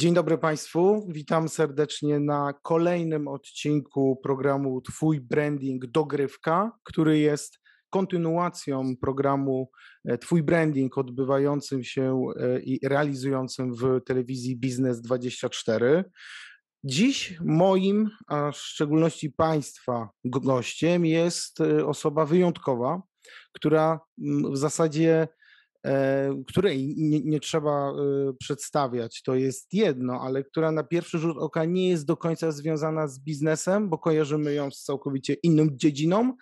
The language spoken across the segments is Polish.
Dzień dobry Państwu. Witam serdecznie na kolejnym odcinku programu Twój Branding Dogrywka, który jest kontynuacją programu e, Twój Branding odbywającym się e, i realizującym w telewizji Biznes 24. Dziś moim, a w szczególności Państwa gościem jest e, osoba wyjątkowa, która w zasadzie której nie, nie, trzeba e, przedstawiać, to jest jedno, ale która na pierwszy rzut oka nie jest do końca związana z biznesem, bo kojarzymy ją z całkowicie inną dziedziną,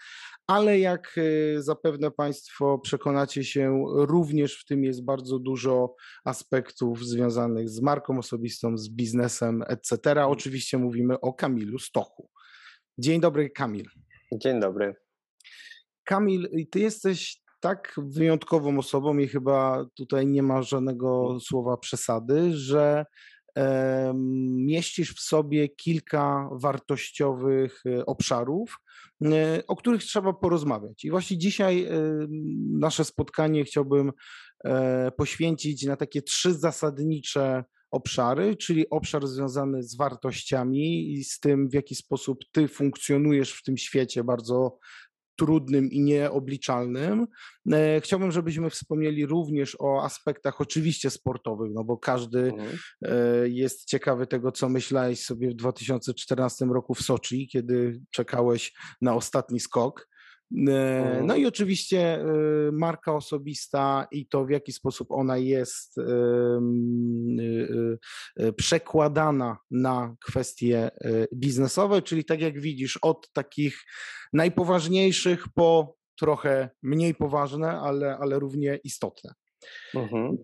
ale jak e, zapewne Państwo przekonacie się, również w tym jest bardzo dużo aspektów związanych z marką osobistą, z biznesem, etc. Oczywiście mówimy o Kamilu Stochu. Dzień dobry, Kamil. Dzień dobry. Kamil, ty jesteś tak wyjątkową osobą i chyba tutaj nie ma żadnego słowa przesady, że mieścisz w sobie kilka wartościowych e, obszarów, e, o których trzeba porozmawiać. I właśnie dzisiaj e, nasze spotkanie chciałbym poświęcić na takie trzy zasadnicze obszary, czyli obszar związany z wartościami i z tym, w jaki sposób ty funkcjonujesz w tym świecie bardzo trudnym i nieobliczalnym. E, chciałbym, żebyśmy wspomnieli również o aspektach oczywiście sportowych, no bo każdy mhm. E, jest ciekawy tego, co myślałeś sobie w 2014 roku w Soczi, kiedy czekałeś na ostatni skok. E, no i oczywiście e, marka osobista i to, w jaki sposób ona jest e, przekładana na kwestie biznesowe, czyli tak jak widzisz, od takich najpoważniejszych po trochę mniej poważne, ale, ale równie istotne. Mhm.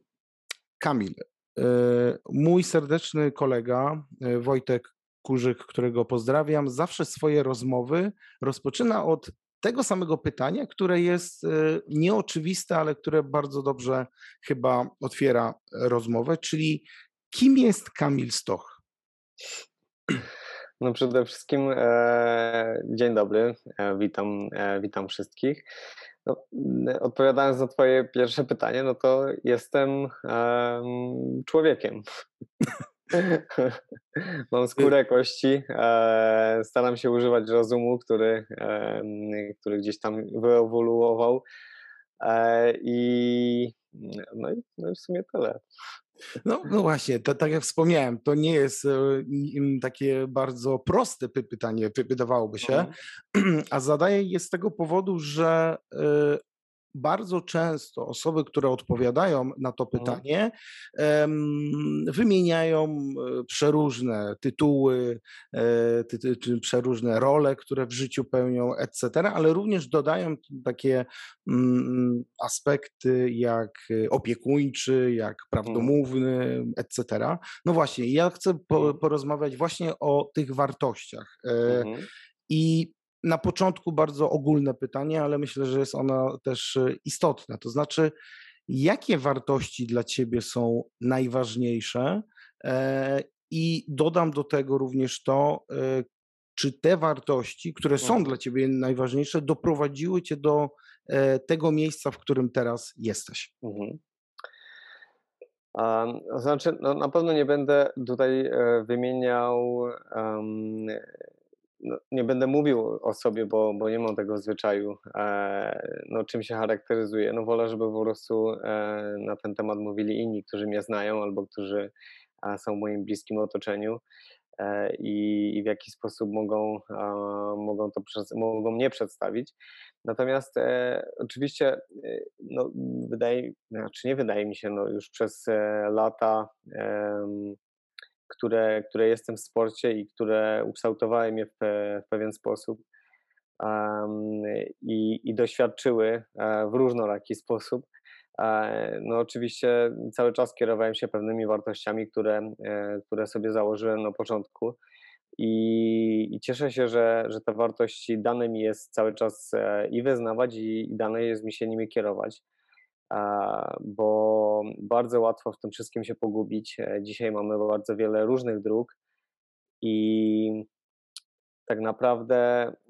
Kamil, mój serdeczny kolega Wojtek Kurzyk, którego pozdrawiam, zawsze swoje rozmowy rozpoczyna od tego samego pytania, które jest e, nieoczywiste, ale które bardzo dobrze chyba otwiera rozmowę, czyli kim jest Kamil Stoch? No przede wszystkim e, dzień dobry, e, witam, e, witam wszystkich. No, odpowiadając na Twoje pierwsze pytanie, no to jestem człowiekiem. Mam skórę kości. E, staram się używać rozumu, który, e, który gdzieś tam wyewoluował. E, I no, i no i w sumie tyle. No, no właśnie, to, tak jak wspomniałem, to nie jest takie bardzo proste pytanie, wydawałoby się, mhm. a zadaję je z tego powodu, że bardzo często osoby, które odpowiadają na to mhm. pytanie, wymieniają e, przeróżne tytuły, e, ty, czy przeróżne role, które w życiu pełnią, etc., ale również dodają takie mm, aspekty jak opiekuńczy, jak mhm. prawdomówny, etc. No właśnie, ja chcę mhm. porozmawiać właśnie o tych wartościach. E, I na początku bardzo ogólne pytanie, ale myślę, że jest ono też e, istotne. To znaczy, jakie wartości dla ciebie są najważniejsze? E, I dodam do tego również to, e, czy te wartości, które są mhm. dla ciebie najważniejsze, doprowadziły cię do tego miejsca, w którym teraz jesteś? Mhm. znaczy, no, na pewno nie będę tutaj wymieniał um, no, nie będę mówił o sobie, bo, bo nie mam tego zwyczaju, e, no, czym się charakteryzuje. No, wolę, żeby po prostu e, na ten temat mówili inni, którzy mnie znają albo którzy e, są w moim bliskim otoczeniu e, i, i, w jaki sposób mogą, mogą, to, mogą mnie przedstawić. Natomiast e, oczywiście, e, no, wydaje, znaczy nie wydaje mi się, no, już przez lata które, które jestem w sporcie i które ukształtowały mnie w, w pewien sposób um, i, i doświadczyły e, w różnoraki sposób. E, no oczywiście cały czas kierowałem się pewnymi wartościami, które, e, które sobie założyłem na początku i, i cieszę się, że, że te wartości dane mi jest cały czas i wyznawać i, i dane jest mi się nimi kierować bo bardzo łatwo w tym wszystkim się pogubić. E, dzisiaj mamy bardzo wiele różnych dróg i tak naprawdę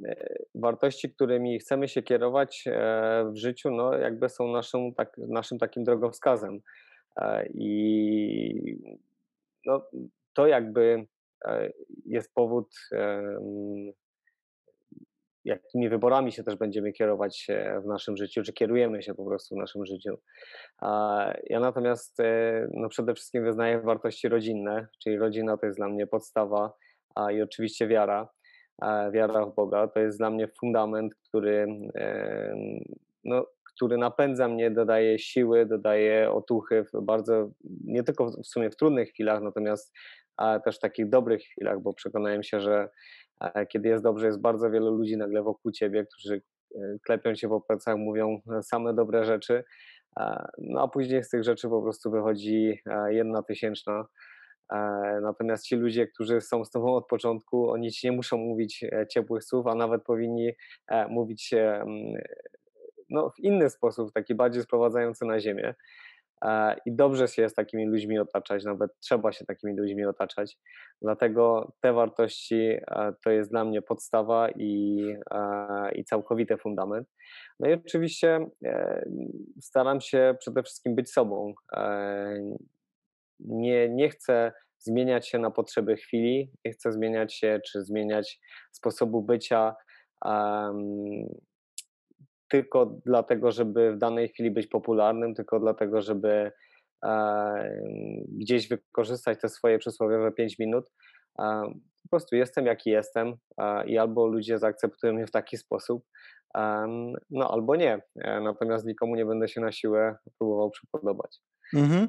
e, wartości, którymi chcemy się kierować e, w życiu, no jakby są naszym, tak, naszym takim drogowskazem. I no, to jakby jest powód, jakimi wyborami się też będziemy kierować e, w naszym życiu, czy kierujemy się po prostu w naszym życiu. Ja natomiast e, no przede wszystkim wyznaję wartości rodzinne, czyli rodzina to jest dla mnie podstawa i oczywiście wiara. Wiara w Boga to jest dla mnie fundament, który, em, no, który napędza mnie, dodaje siły, dodaje otuchy bardzo, nie tylko w sumie w trudnych chwilach, natomiast a też w takich dobrych chwilach, bo przekonałem się, że e, kiedy jest dobrze, jest bardzo wielu ludzi nagle wokół ciebie, którzy e, klepią cię po plecach, mówią same dobre rzeczy, e, no a później z tych rzeczy po prostu wychodzi e, jedna tysięczna. E, Natomiast ci ludzie, którzy są z tobą od początku, oni ci nie muszą mówić e, ciepłych słów, a nawet powinni e, mówić e, mm, no, w inny sposób, taki bardziej sprowadzający na ziemię. E, I dobrze się z takimi ludźmi otaczać, nawet trzeba się takimi ludźmi otaczać. Dlatego te wartości e, to jest dla mnie podstawa i, e, i całkowity fundament. No i oczywiście staram się przede wszystkim być sobą. Nie, nie chcę zmieniać się na potrzeby chwili, nie chcę zmieniać się czy zmieniać sposobu bycia. Tylko dlatego, żeby w danej chwili być popularnym, tylko dlatego, żeby e, gdzieś wykorzystać te swoje przysłowiowe 5 minut. E, po prostu jestem jaki jestem e, i albo ludzie zaakceptują mnie w taki sposób, no albo nie. Natomiast nikomu nie będę się na siłę próbował przypodobać. Mhm.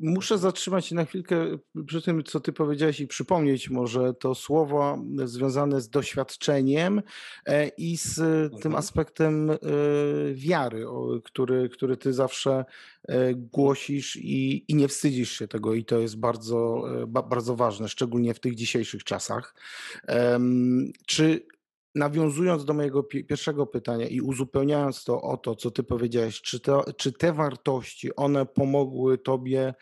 Muszę zatrzymać się na chwilkę przy tym, co ty powiedziałeś i przypomnieć może to słowo związane z doświadczeniem e, i z tym Mhm. aspektem e, wiary, który, który ty zawsze e, głosisz i, i nie wstydzisz się tego i to jest bardzo, ba, bardzo ważne, szczególnie w tych dzisiejszych czasach. Czy nawiązując do mojego pi- pierwszego pytania i uzupełniając to o to, co ty powiedziałeś, czy, to, czy te wartości, one pomogły tobie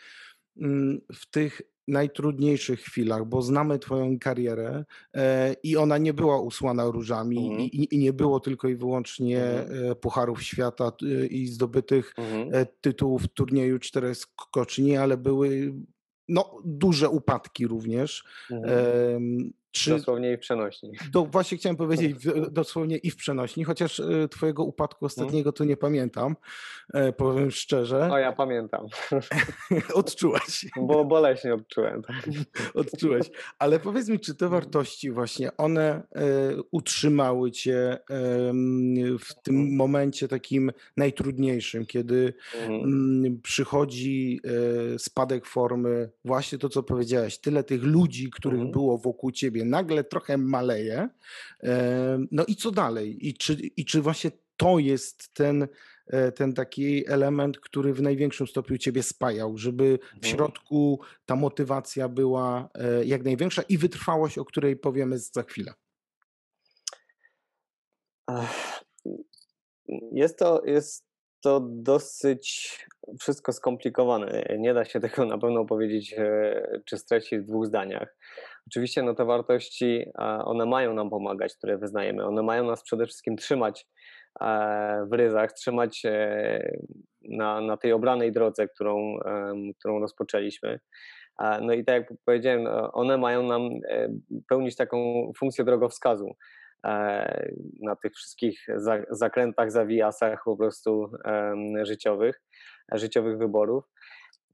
mm, w tych najtrudniejszych chwilach, bo znamy twoją karierę e, i ona nie była usłana różami Mhm. i, i, i nie było tylko i wyłącznie Mhm. e, pucharów świata e, i zdobytych Mhm. e, tytułów w turnieju czterech skoczni, ale były no, duże upadki również. Czy Dosłownie i w przenośni. do, właśnie chciałem powiedzieć w, dosłownie i w przenośni, chociaż e, twojego upadku Mhm. ostatniego to nie pamiętam, e, powiem szczerze. O, ja pamiętam, Odczułeś, bo boleśnie odczułem. Tak. odczułeś. Ale powiedz mi, czy te Mhm. wartości właśnie, one e, utrzymały cię w tym Mhm. momencie takim najtrudniejszym, kiedy Mhm. przychodzi spadek formy, właśnie to, co powiedziałeś, tyle tych ludzi, których Mhm. było wokół ciebie, nagle trochę maleje. No i co dalej? I czy, i czy właśnie to jest ten, e, ten taki element, który w największym stopniu ciebie spajał, żeby w Mhm. środku ta motywacja była e, jak największa i wytrwałość, o której powiemy za chwilę. Jest to, jest to dosyć wszystko skomplikowane. Nie da się tego na pewno powiedzieć e, czy streścić w dwóch zdaniach. Oczywiście no, te wartości, one mają nam pomagać, które wyznajemy. One mają nas przede wszystkim trzymać e, w ryzach, trzymać e, na, na tej obranej drodze, którą, którą rozpoczęliśmy. A, No i tak jak powiedziałem, one mają nam e, pełnić taką funkcję drogowskazu e, na tych wszystkich za, zakrętach, zawijasach po prostu życiowych, życiowych wyborów.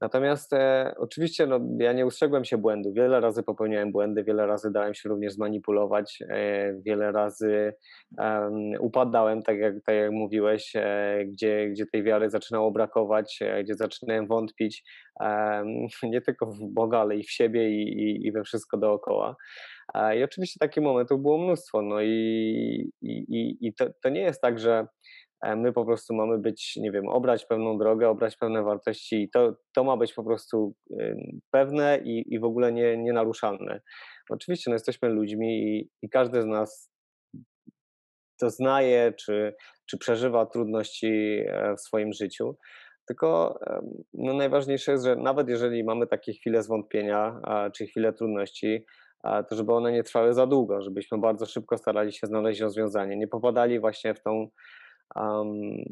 Natomiast e, oczywiście no, ja nie ustrzegłem się błędu. Wiele razy popełniałem błędy, wiele razy dałem się również zmanipulować, e, wiele razy em, upadałem, tak jak, tak jak mówiłeś, e, gdzie, gdzie tej wiary zaczynało brakować, e, gdzie zaczynałem wątpić nie tylko w Boga, ale i w siebie i, i, i we wszystko dookoła. E, I oczywiście takich momentów było mnóstwo. No i, i, i, to, to nie jest tak, że e, my po prostu mamy być, nie wiem, obrać pewną drogę, obrać pewne wartości i to, to ma być po prostu pewne i, i w ogóle nie, nienaruszalne. Oczywiście no, jesteśmy ludźmi i, i każdy z nas doznaje czy, czy przeżywa trudności e, w swoim życiu. Tylko no, najważniejsze jest, że nawet jeżeli mamy takie chwile zwątpienia czy chwile trudności, to żeby one nie trwały za długo, żebyśmy bardzo szybko starali się znaleźć rozwiązanie, nie popadali właśnie w tą um,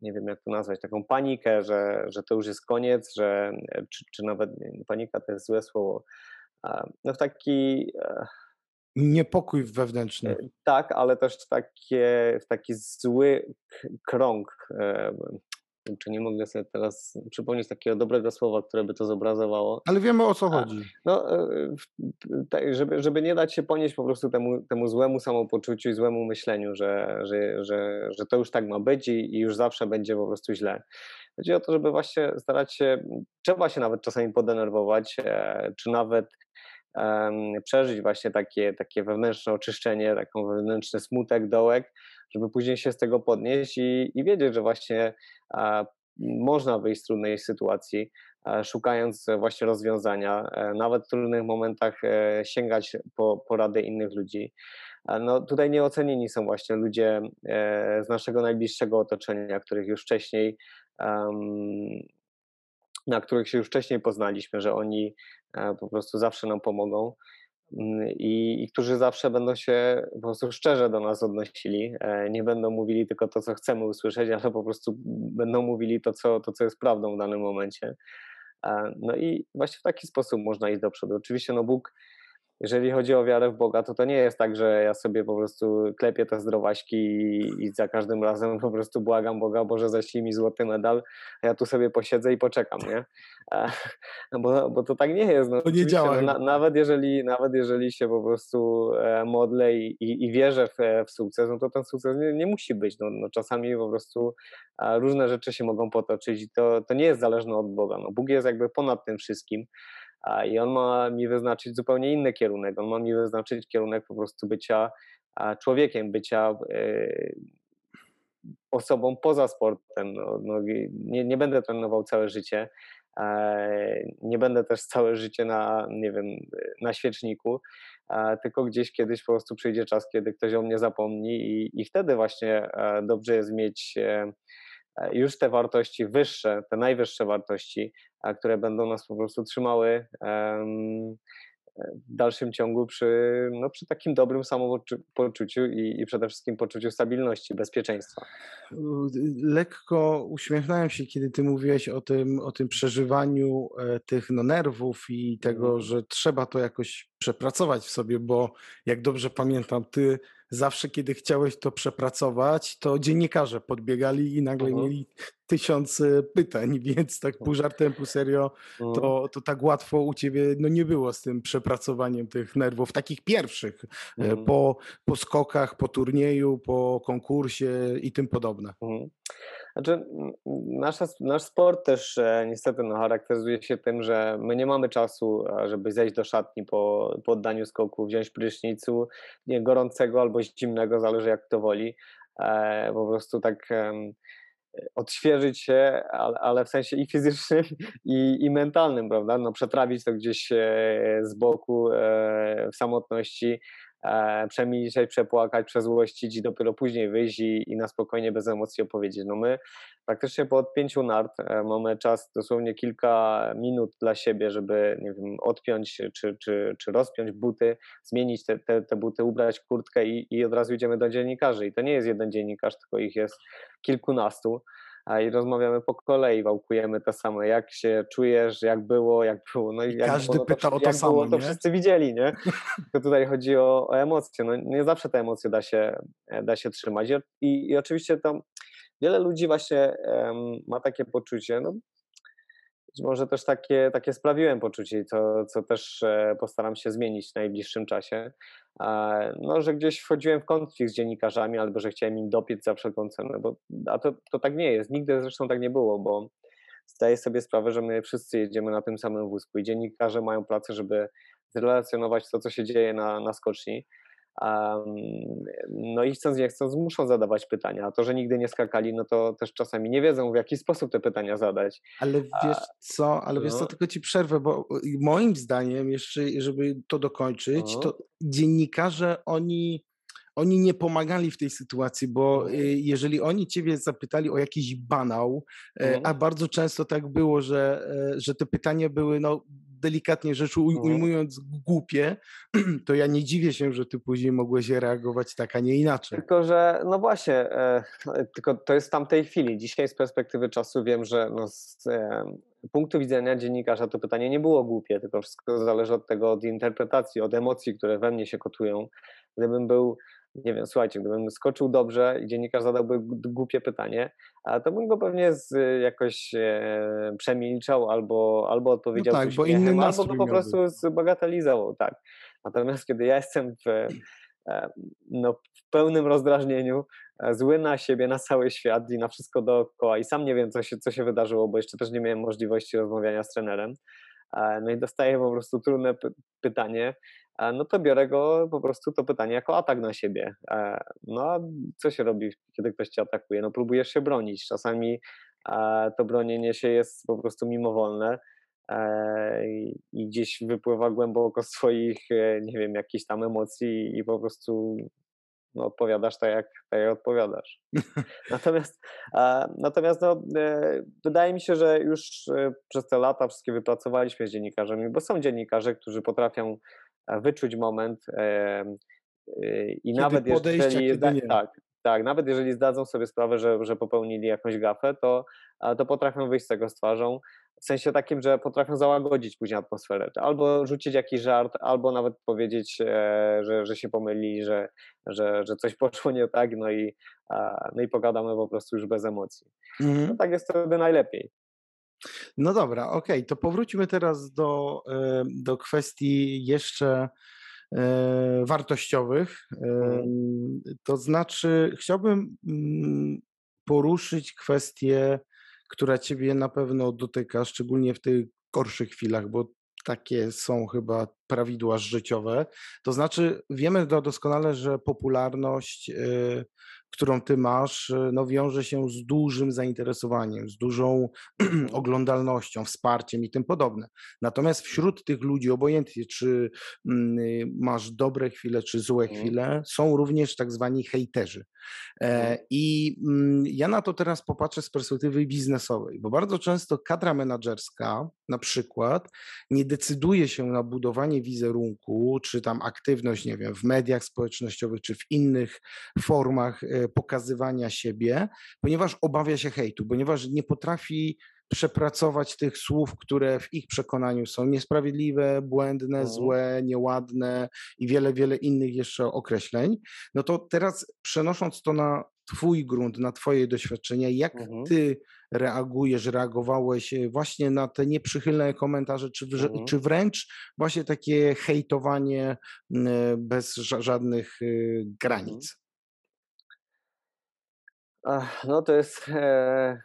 nie wiem jak to nazwać, taką panikę, że, że to już jest koniec, że czy, czy nawet panika to jest złe słowo, no w taki Niepokój wewnętrzny. Tak, ale też takie, w taki zły krąg czy nie mogę sobie teraz przypomnieć takiego dobrego słowa, które by to zobrazowało. Ale wiemy o co chodzi. No, e, żeby, żeby nie dać się ponieść po prostu temu, temu złemu samopoczuciu i złemu myśleniu, że, że, że, że to już tak ma być i, i już zawsze będzie po prostu źle. Chodzi o to, żeby właśnie starać się, trzeba się nawet czasami podenerwować, e, czy nawet um, przeżyć właśnie takie, takie wewnętrzne oczyszczenie, taką wewnętrzny smutek, dołek, żeby później się z tego podnieść i, i wiedzieć, że właśnie można wyjść z trudnej sytuacji, szukając właśnie rozwiązania, e, nawet w trudnych momentach e, sięgać po, po rady innych ludzi. No, tutaj nieocenieni są właśnie ludzie e, z naszego najbliższego otoczenia, których już wcześniej na których się już wcześniej poznaliśmy, że oni po prostu zawsze nam pomogą. Mm, i, i którzy zawsze będą się po prostu szczerze do nas odnosili. E, nie będą mówili tylko to, co chcemy usłyszeć, ale po prostu będą mówili to, co, to, co jest prawdą w danym momencie. E, no i właśnie w taki sposób można iść do przodu. Oczywiście no Bóg jeżeli chodzi o wiarę w Boga, to to nie jest tak, że ja sobie po prostu klepię te zdrowaśki i, i za każdym razem po prostu błagam Boga, Boże zaślij mi złoty medal, a ja tu sobie posiedzę i poczekam, nie? No bo, bo to tak nie jest. No, to nie działa. No, na, nawet, jeżeli, nawet jeżeli się po prostu e, modlę i, i, i wierzę w, w, sukces, no to ten sukces nie, nie musi być. No, no, czasami po prostu różne rzeczy się mogą potoczyć i to, to nie jest zależne od Boga. No, Bóg jest jakby ponad tym wszystkim i on ma mi wyznaczyć zupełnie inny kierunek. On ma mi wyznaczyć kierunek po prostu bycia człowiekiem, bycia e, osobą poza sportem. No, no, nie, nie będę trenował całe życie. Nie będę też całe życie na, nie wiem, na świeczniku, tylko gdzieś kiedyś po prostu przyjdzie czas, kiedy ktoś o mnie zapomni i, i wtedy właśnie e, dobrze jest mieć e, już te wartości wyższe, te najwyższe wartości, które będą nas po prostu trzymały w dalszym ciągu przy, no, przy takim dobrym samopoczuciu i, i przede wszystkim poczuciu stabilności, bezpieczeństwa. Lekko uśmiechnąłem się, kiedy ty mówiłeś o tym, o tym przeżywaniu e, tych no, nerwów i tego, mhm. że trzeba to jakoś przepracować w sobie, bo jak dobrze pamiętam, ty zawsze, kiedy chciałeś to przepracować, to dziennikarze podbiegali i nagle uh-huh. mieli tysiąc pytań, więc tak pół żartem, pół serio, to, to tak łatwo u ciebie no nie było z tym przepracowaniem tych nerwów, takich pierwszych, uh-huh. po, po skokach, po turnieju, po konkursie i tym podobne. Znaczy, nasza, nasz sport też e, niestety no, charakteryzuje się tym, że my nie mamy czasu, żeby zejść do szatni po, po oddaniu skoku, wziąć prysznicu, nie gorącego albo zimnego, zależy jak kto woli. E, po prostu tak e, odświeżyć się, ale, ale, w sensie i fizycznym, i, i mentalnym, prawda? No, przetrawić to gdzieś e, z boku e, w samotności, e, przemilczeć, przepłakać, przezłościć i dopiero później wyjść i, i, na spokojnie, bez emocji opowiedzieć. No my praktycznie po odpięciu nart e, mamy czas dosłownie kilka minut dla siebie, żeby nie wiem, odpiąć czy, czy, czy rozpiąć buty, zmienić te, te, te buty, ubrać kurtkę i, i od razu idziemy do dziennikarzy. I to nie jest jeden dziennikarz, tylko ich jest kilkunastu i rozmawiamy po kolei, wałkujemy to samo, jak się czujesz, jak było, jak było. No i, jak każdy było, pyta to, o to samo, było, to wszyscy widzieli, nie? To tutaj chodzi o, o emocje. No, nie zawsze te emocje da się, da się trzymać. I, i oczywiście to wiele ludzi właśnie um, ma takie poczucie, no być może też takie, takie sprawiłem poczucie, co, co też e, postaram się zmienić w najbliższym czasie, no, że gdzieś wchodziłem w konflikt z dziennikarzami albo że chciałem im dopiec za wszelką cenę, bo, a to, to tak nie jest, nigdy zresztą tak nie było, bo zdaję sobie sprawę, że my wszyscy jedziemy na tym samym wózku i dziennikarze mają pracę, żeby zrelacjonować to, co się dzieje na, na skoczni, no i chcąc nie chcąc muszą zadawać pytania. A to, że nigdy nie skakali, no to też czasami nie wiedzą, w jaki sposób te pytania zadać. Ale wiesz co, ale wiesz co, no. tylko ci przerwę, bo moim zdaniem, jeszcze żeby to dokończyć, no. to dziennikarze, oni oni nie pomagali w tej sytuacji, bo mhm. y, jeżeli oni ciebie zapytali o jakiś banał, e, a mhm. bardzo często tak było, że, e, że te pytania były no, delikatnie rzecz Mhm. ujmując, głupie, to ja nie dziwię się, że ty później mogłeś reagować tak, a nie inaczej. Tylko, że no właśnie, e, tylko to jest w tamtej chwili. Dzisiaj z perspektywy czasu wiem, że no z e, punktu widzenia dziennikarza to pytanie nie było głupie, tylko wszystko zależy od tego, od interpretacji, od emocji, które we mnie się kotują. Gdybym był nie wiem, słuchajcie, gdybym skoczył dobrze i dziennikarz zadałby głupie pytanie, to bym go pewnie z, jakoś e, przemilczał albo, albo odpowiedział no tak, bo inny albo go po prostu zbagatelizował, tak. Natomiast kiedy ja jestem w, e, no, w pełnym rozdrażnieniu, e, zły na siebie, na cały świat i na wszystko dookoła i sam nie wiem, co się, co się wydarzyło, bo jeszcze też nie miałem możliwości rozmawiania z trenerem, no i dostaję po prostu trudne pytanie, no to biorę go po prostu to pytanie jako atak na siebie. E, no a co się robi, kiedy ktoś cię atakuje? No próbujesz się bronić. Czasami e, to bronienie się jest po prostu mimowolne e, i gdzieś wypływa głęboko z swoich, nie wiem, jakichś tam emocji i po prostu no, odpowiadasz tak jak, tak jak odpowiadasz. Natomiast, natomiast no, wydaje mi się, że już przez te lata wszystkie wypracowaliśmy z dziennikarzami, bo są dziennikarze, którzy potrafią wyczuć moment i kiedy nawet jeżeli tak, tak, nawet jeżeli zdadzą sobie sprawę, że, że popełnili jakąś gafę, to, to potrafią wyjść z tego z twarzą. W sensie takim, że potrafią załagodzić później atmosferę. Albo rzucić jakiś żart, albo nawet powiedzieć, e, że, że się pomyli, że, że, że coś poszło nie tak, no i, no i pogadamy po prostu już bez emocji. Mhm. No tak jest wtedy najlepiej. No dobra, okej, okay. to powróćmy teraz do, do kwestii jeszcze e, wartościowych. Mhm. To znaczy, chciałbym mm, poruszyć kwestię, która Ciebie na pewno dotyka, szczególnie w tych gorszych chwilach, bo takie są chyba prawidła życiowe. To znaczy, wiemy doskonale, że popularność y, którą ty masz, y, no, wiąże się z dużym zainteresowaniem, z dużą oglądalnością, wsparciem i tym podobne. Natomiast wśród tych ludzi, obojętnie czy mm, masz dobre chwile, czy złe mhm. chwile, są również tak zwani hejterzy. E, mhm. I mm, ja na to teraz popatrzę z perspektywy biznesowej, bo bardzo często kadra menedżerska na przykład nie decyduje się na budowanie wizerunku, czy tam aktywność, nie wiem, w mediach społecznościowych, czy w innych formach e, pokazywania siebie, ponieważ obawia się hejtu, ponieważ nie potrafi przepracować tych słów, które w ich przekonaniu są niesprawiedliwe, błędne, mhm. złe, nieładne i wiele, wiele innych jeszcze określeń, no to teraz przenosząc to na Twój grunt, na Twoje doświadczenia, jak mhm. Ty reagujesz, reagowałeś e, właśnie na te nieprzychylne komentarze, czy, mhm. czy wręcz właśnie takie hejtowanie bez żadnych e, granic? No to jest e,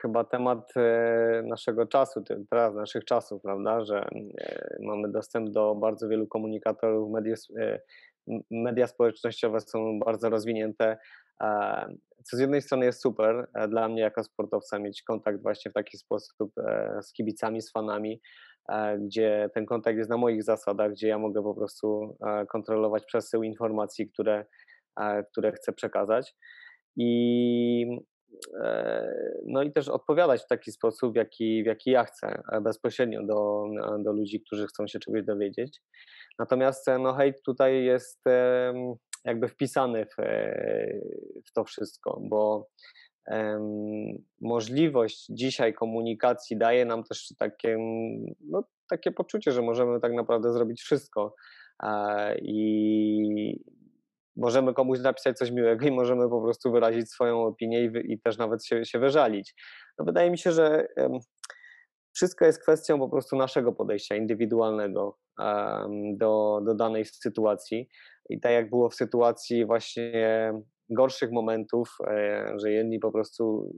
chyba temat e, naszego czasu, teraz naszych czasów, prawda, że e, mamy dostęp do bardzo wielu komunikatorów, media, e, media społecznościowe są bardzo rozwinięte, co z jednej strony jest super dla mnie jako sportowca mieć kontakt właśnie w taki sposób z kibicami, z fanami, gdzie ten kontakt jest na moich zasadach, gdzie ja mogę po prostu kontrolować przesył informacji, które, które chcę przekazać. I E, no i też odpowiadać w taki sposób, jaki, w jaki ja chcę, e, bezpośrednio do, do ludzi, którzy chcą się czegoś dowiedzieć. Natomiast e, no hejt tutaj jest jakby wpisany w, w to wszystko, bo możliwość dzisiaj komunikacji daje nam też takie, no, takie poczucie, że możemy tak naprawdę zrobić wszystko. I, możemy komuś napisać coś miłego i możemy po prostu wyrazić swoją opinię i, i też nawet się, się wyżalić. No wydaje mi się, że wszystko jest kwestią po prostu naszego podejścia indywidualnego do, do danej sytuacji. I tak jak było w sytuacji właśnie gorszych momentów, e, że jedni po prostu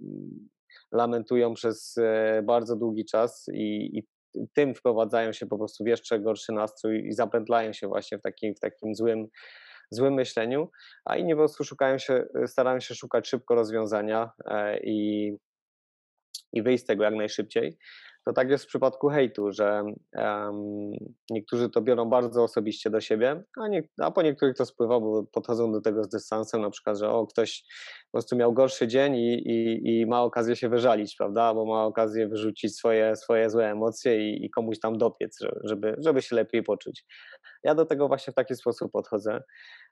lamentują przez e, bardzo długi czas i, i tym wprowadzają się po prostu w jeszcze gorszy nastrój i zapętlają się właśnie w takim, w takim złym złym myśleniu, a inni po prostu szukają się, starają się szukać szybko rozwiązania e, i, i wyjść z tego jak najszybciej. To tak jest w przypadku hejtu, że um, niektórzy to biorą bardzo osobiście do siebie, a, nie, a po niektórych to spływa, bo podchodzą do tego z dystansem, na przykład, że o, ktoś po prostu miał gorszy dzień i, i, i ma okazję się wyżalić, prawda, albo ma okazję wyrzucić swoje, swoje złe emocje i, i komuś tam dopiec, żeby, żeby się lepiej poczuć. Ja do tego właśnie w taki sposób podchodzę.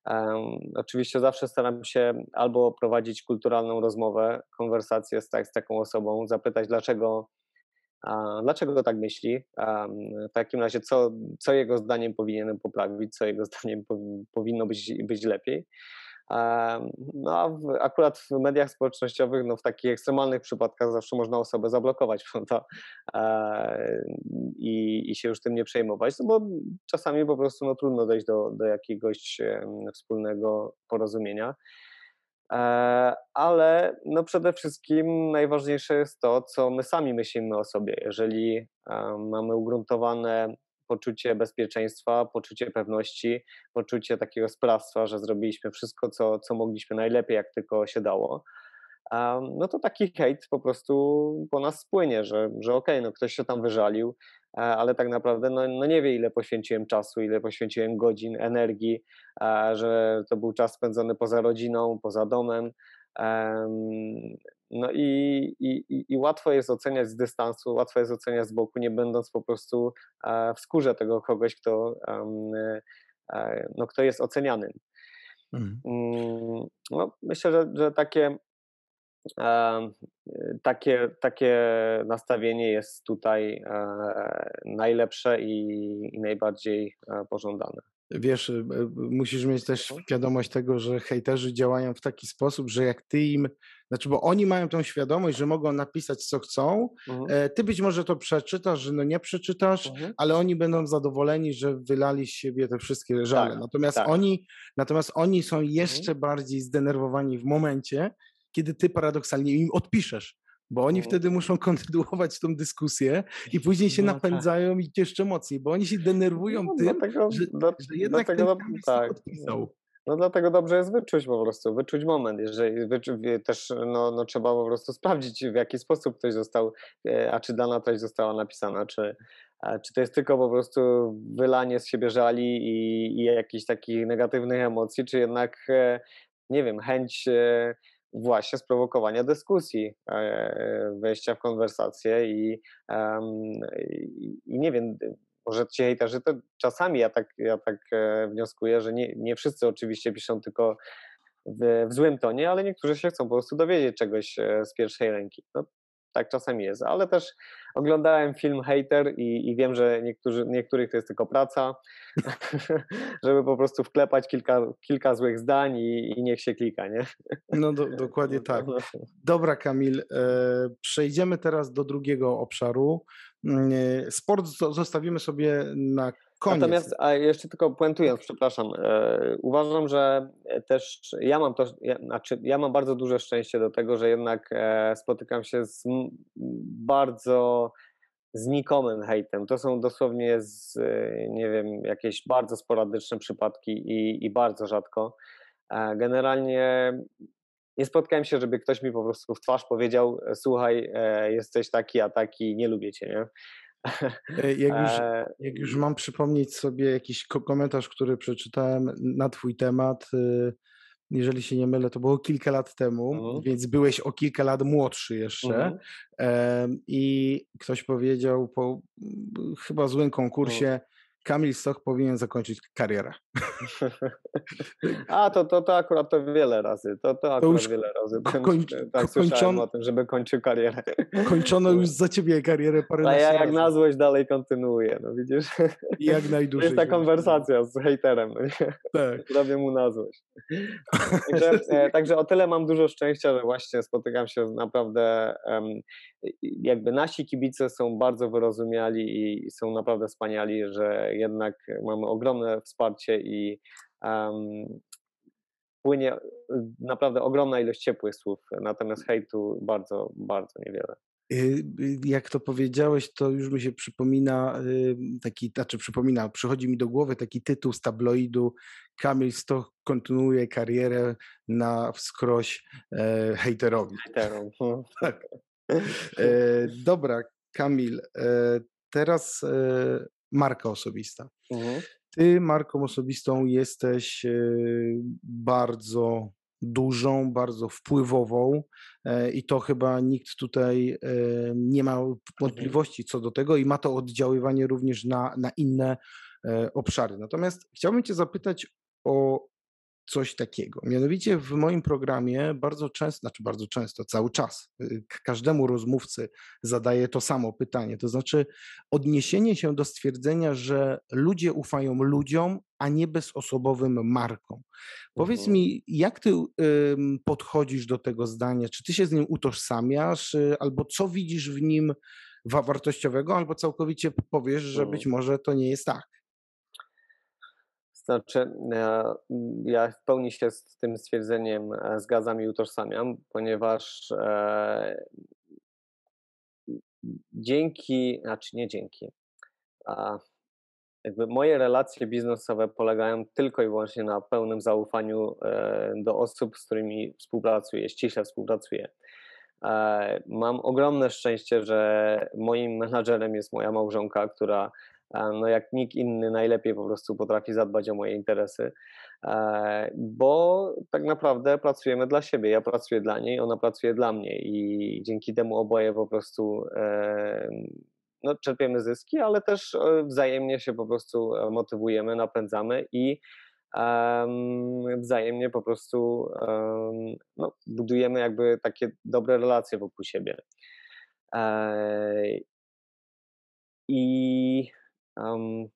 Um, oczywiście zawsze staram się albo prowadzić kulturalną rozmowę, konwersację z, tak, z taką osobą, zapytać, dlaczego dlaczego tak myśli? W takim razie, co, co jego zdaniem powinienem poprawić, co jego zdaniem powinno być, być lepiej? No a w, akurat w mediach społecznościowych, no w takich ekstremalnych przypadkach zawsze można osobę zablokować prawda? I, i się już tym nie przejmować, no bo czasami po prostu no, trudno dojść do, do jakiegoś wspólnego porozumienia. E, ale no przede wszystkim najważniejsze jest to, co my sami myślimy o sobie. Jeżeli mamy ugruntowane poczucie bezpieczeństwa, poczucie pewności, poczucie takiego sprawstwa, że zrobiliśmy wszystko, co, co mogliśmy najlepiej, jak tylko się dało, no to taki hejt po prostu po nas spłynie, że, że okej, okay, no ktoś się tam wyżalił, e, ale tak naprawdę no, no nie wie, ile poświęciłem czasu, ile poświęciłem godzin, energii, e, że to był czas spędzony poza rodziną, poza domem. No i, i, i łatwo jest oceniać z dystansu, łatwo jest oceniać z boku, nie będąc po prostu e, w skórze tego kogoś, kto, no, kto jest oceniany. Mhm. Mm, no, myślę, że, że takie takie, takie nastawienie jest tutaj e, najlepsze i, i najbardziej e, pożądane. Wiesz, e, musisz mieć też mhm. świadomość tego, że hejterzy działają w taki sposób, że jak ty im, znaczy, bo oni mają tą świadomość, że mogą napisać co chcą, mhm. ty być może to przeczytasz, że no nie przeczytasz, mhm. ale oni będą zadowoleni, że wylali z siebie te wszystkie żale. Tak, natomiast tak. oni, natomiast oni są mhm. jeszcze bardziej zdenerwowani w momencie, kiedy ty paradoksalnie im odpiszesz, bo oni wtedy muszą kontynuować tą dyskusję i później się no, tak. napędzają tak. i jeszcze mocniej, bo oni się denerwują no, tym, dlatego, że, że jednak dlatego, ten tak. odpisał. No dlatego dobrze jest wyczuć po prostu, wyczuć moment, jeżeli wyczu, też no, no, trzeba po prostu sprawdzić w jaki sposób ktoś został, e, a czy dana treść została napisana, czy, czy to jest tylko po prostu wylanie z siebie żali i, i jakichś takich negatywnych emocji, czy jednak e, nie wiem, chęć e, właśnie sprowokowania dyskusji, e, wejścia w konwersację i, i nie wiem, może ci hejterzy to czasami ja tak, ja tak e, wnioskuję, że nie, nie wszyscy oczywiście piszą tylko w, w, złym tonie, ale niektórzy się chcą po prostu dowiedzieć czegoś e, z pierwszej ręki. No, tak czasami jest, ale też oglądałem film Hater i, i wiem, że niektórzy, niektórych to jest tylko praca, żeby po prostu wklepać kilka, kilka złych zdań i, i niech się klika, nie? No do, dokładnie tak. Dobra Kamil, e, przejdziemy teraz do drugiego obszaru. E, sport zostawimy sobie na Koniec. Natomiast, a jeszcze tylko puentując, przepraszam, e, uważam, że też ja mam to, ja, znaczy ja mam bardzo duże szczęście do tego, że jednak e, spotykam się z bardzo znikomym hejtem. To są dosłownie z, e, nie wiem, jakieś bardzo sporadyczne przypadki i, i bardzo rzadko. E, generalnie nie spotkałem się, żeby ktoś mi po prostu w twarz powiedział: Słuchaj, e, jesteś taki, a taki, nie lubię cię, nie? E, jak już, e, jak już mam przypomnieć sobie jakiś komentarz, który przeczytałem na Twój temat, y, jeżeli się nie mylę, to było kilka lat temu, mhm. więc byłeś o kilka lat młodszy jeszcze. Mhm. I ktoś powiedział po chyba złym konkursie, mhm. Kamil Stoch powinien zakończyć karierę. A, to, to, to akurat to wiele razy. To, to akurat to już wiele razy. Koń, tak kończon, o tym, żeby kończył karierę. Kończono już za ciebie karierę parę A ja jak na złość dalej kontynuuję, no widzisz? Jak najdłużej. To jest ta konwersacja z hejterem. No? Tak. Robię mu na złość. Także, e, także o tyle mam dużo szczęścia, że właśnie spotykam się naprawdę jakby nasi kibice są bardzo wyrozumiali i są naprawdę wspaniali, że jednak mamy ogromne wsparcie i um, płynie naprawdę ogromna ilość ciepłych słów, natomiast hejtu bardzo, bardzo niewiele. Y, y, jak to powiedziałeś, to już mi się przypomina y, taki, znaczy przypomina, przychodzi mi do głowy taki tytuł z tabloidu Kamil Stoch kontynuuje karierę na wskroś e, hejterowi. Hejterom. tak. E, dobra, Kamil, e, teraz e, marka osobista. Mhm. Ty marką osobistą jesteś e, bardzo dużą, bardzo wpływową i to chyba nikt tutaj nie ma Mhm. wątpliwości co do tego i ma to oddziaływanie również na, na inne obszary. Natomiast chciałbym Cię zapytać o coś takiego. Mianowicie w moim programie bardzo często, znaczy bardzo często, cały czas, y, każdemu rozmówcy zadaję to samo pytanie, to znaczy odniesienie się do stwierdzenia, że ludzie ufają ludziom, a nie bezosobowym markom. Powiedz Mhm. mi, jak ty podchodzisz do tego zdania? Czy ty się z nim utożsamiasz, y, albo co widzisz w nim wa- wartościowego, albo całkowicie powiesz, że być Mm. może to nie jest tak? Znaczy, e, ja w pełni się z tym stwierdzeniem e, zgadzam i utożsamiam, ponieważ e, dzięki, znaczy nie dzięki, a jakby moje relacje biznesowe polegają tylko i wyłącznie na pełnym zaufaniu e, do osób, z którymi współpracuję, ściśle współpracuję. E, Mam ogromne szczęście, że moim menadżerem jest moja małżonka, która no jak nikt inny najlepiej po prostu potrafi zadbać o moje interesy, e, bo tak naprawdę pracujemy dla siebie. Ja pracuję dla niej, ona pracuje dla mnie i dzięki temu oboje po prostu e, no, czerpiemy zyski, ale też e, wzajemnie się po prostu motywujemy, napędzamy i em, wzajemnie po prostu em, no, budujemy jakby takie dobre relacje wokół siebie. I, em,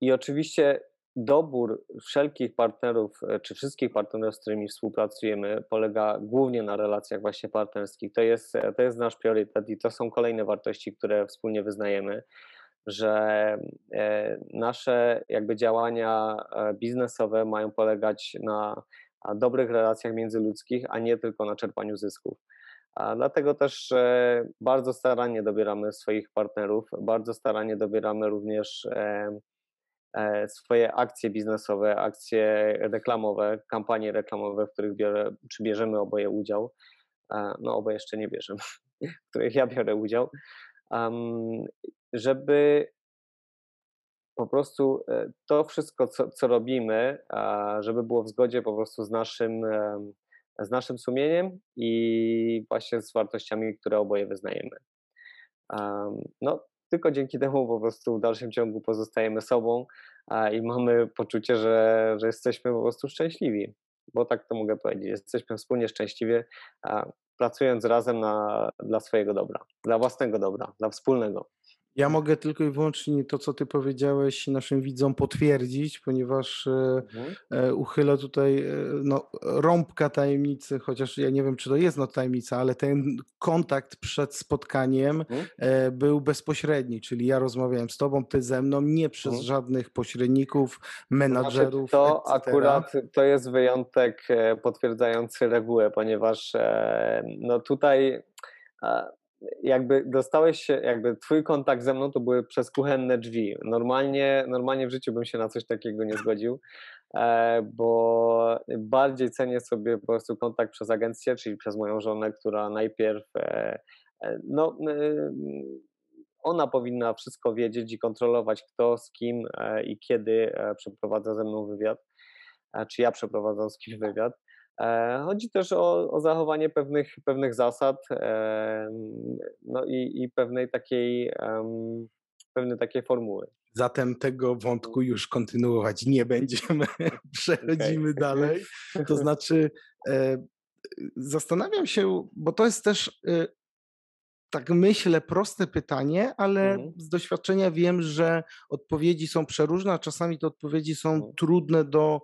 I oczywiście dobór wszelkich partnerów, e, czy wszystkich partnerów, z którymi współpracujemy, polega głównie na relacjach właśnie partnerskich. To jest, e, to jest nasz priorytet i to są kolejne wartości, które wspólnie wyznajemy, że e, nasze jakby działania biznesowe mają polegać na dobrych relacjach międzyludzkich, a nie tylko na czerpaniu zysków. A dlatego też e, bardzo starannie dobieramy swoich partnerów, bardzo starannie dobieramy również e, e, swoje akcje biznesowe, akcje reklamowe, kampanie reklamowe, w których czy bierzemy oboje udział. No, oboje jeszcze nie bierzemy, w których ja biorę udział, żeby po prostu to wszystko, co, co robimy, żeby było w zgodzie po prostu z naszym, z naszym sumieniem i właśnie z wartościami, które oboje wyznajemy. Am, No, tylko dzięki temu po prostu w dalszym ciągu pozostajemy sobą a, i mamy poczucie, że, że jesteśmy po prostu szczęśliwi, bo tak to mogę powiedzieć. Jesteśmy wspólnie szczęśliwi, a, pracując razem na, dla swojego dobra, dla własnego dobra, dla wspólnego. Ja mogę tylko i wyłącznie to, co ty powiedziałeś, naszym widzom potwierdzić, ponieważ e, Mhm. e, uchylę tutaj e, no, rąbka tajemnicy, chociaż ja nie wiem, czy to jest no tajemnica, ale ten kontakt przed spotkaniem Mhm. e, był bezpośredni, czyli ja rozmawiałem z tobą, ty ze mną, nie przez Mhm. żadnych pośredników, Znaczy, menadżerów, to etc. akurat to jest wyjątek e, potwierdzający regułę, ponieważ e, no tutaj jakby dostałeś się, jakby twój kontakt ze mną to były przez kuchenne drzwi. Normalnie, normalnie w życiu bym się na coś takiego nie zgodził, e, bo bardziej cenię sobie po prostu kontakt przez agencję, czyli przez moją żonę, która najpierw e, e, no ona powinna wszystko wiedzieć i kontrolować, kto z kim i kiedy przeprowadza ze mną wywiad, czy ja przeprowadzam z kimś wywiad. E, Chodzi też o, o zachowanie pewnych, pewnych zasad no i, i pewnej takiej, pewnej takiej formuły. Zatem tego wątku już kontynuować nie będziemy. Przechodzimy dalej. To znaczy, e, zastanawiam się, bo to jest też, e, tak myślę, proste pytanie, ale Mhm. z doświadczenia wiem, że odpowiedzi są przeróżne, a czasami te odpowiedzi są Mhm. trudne do,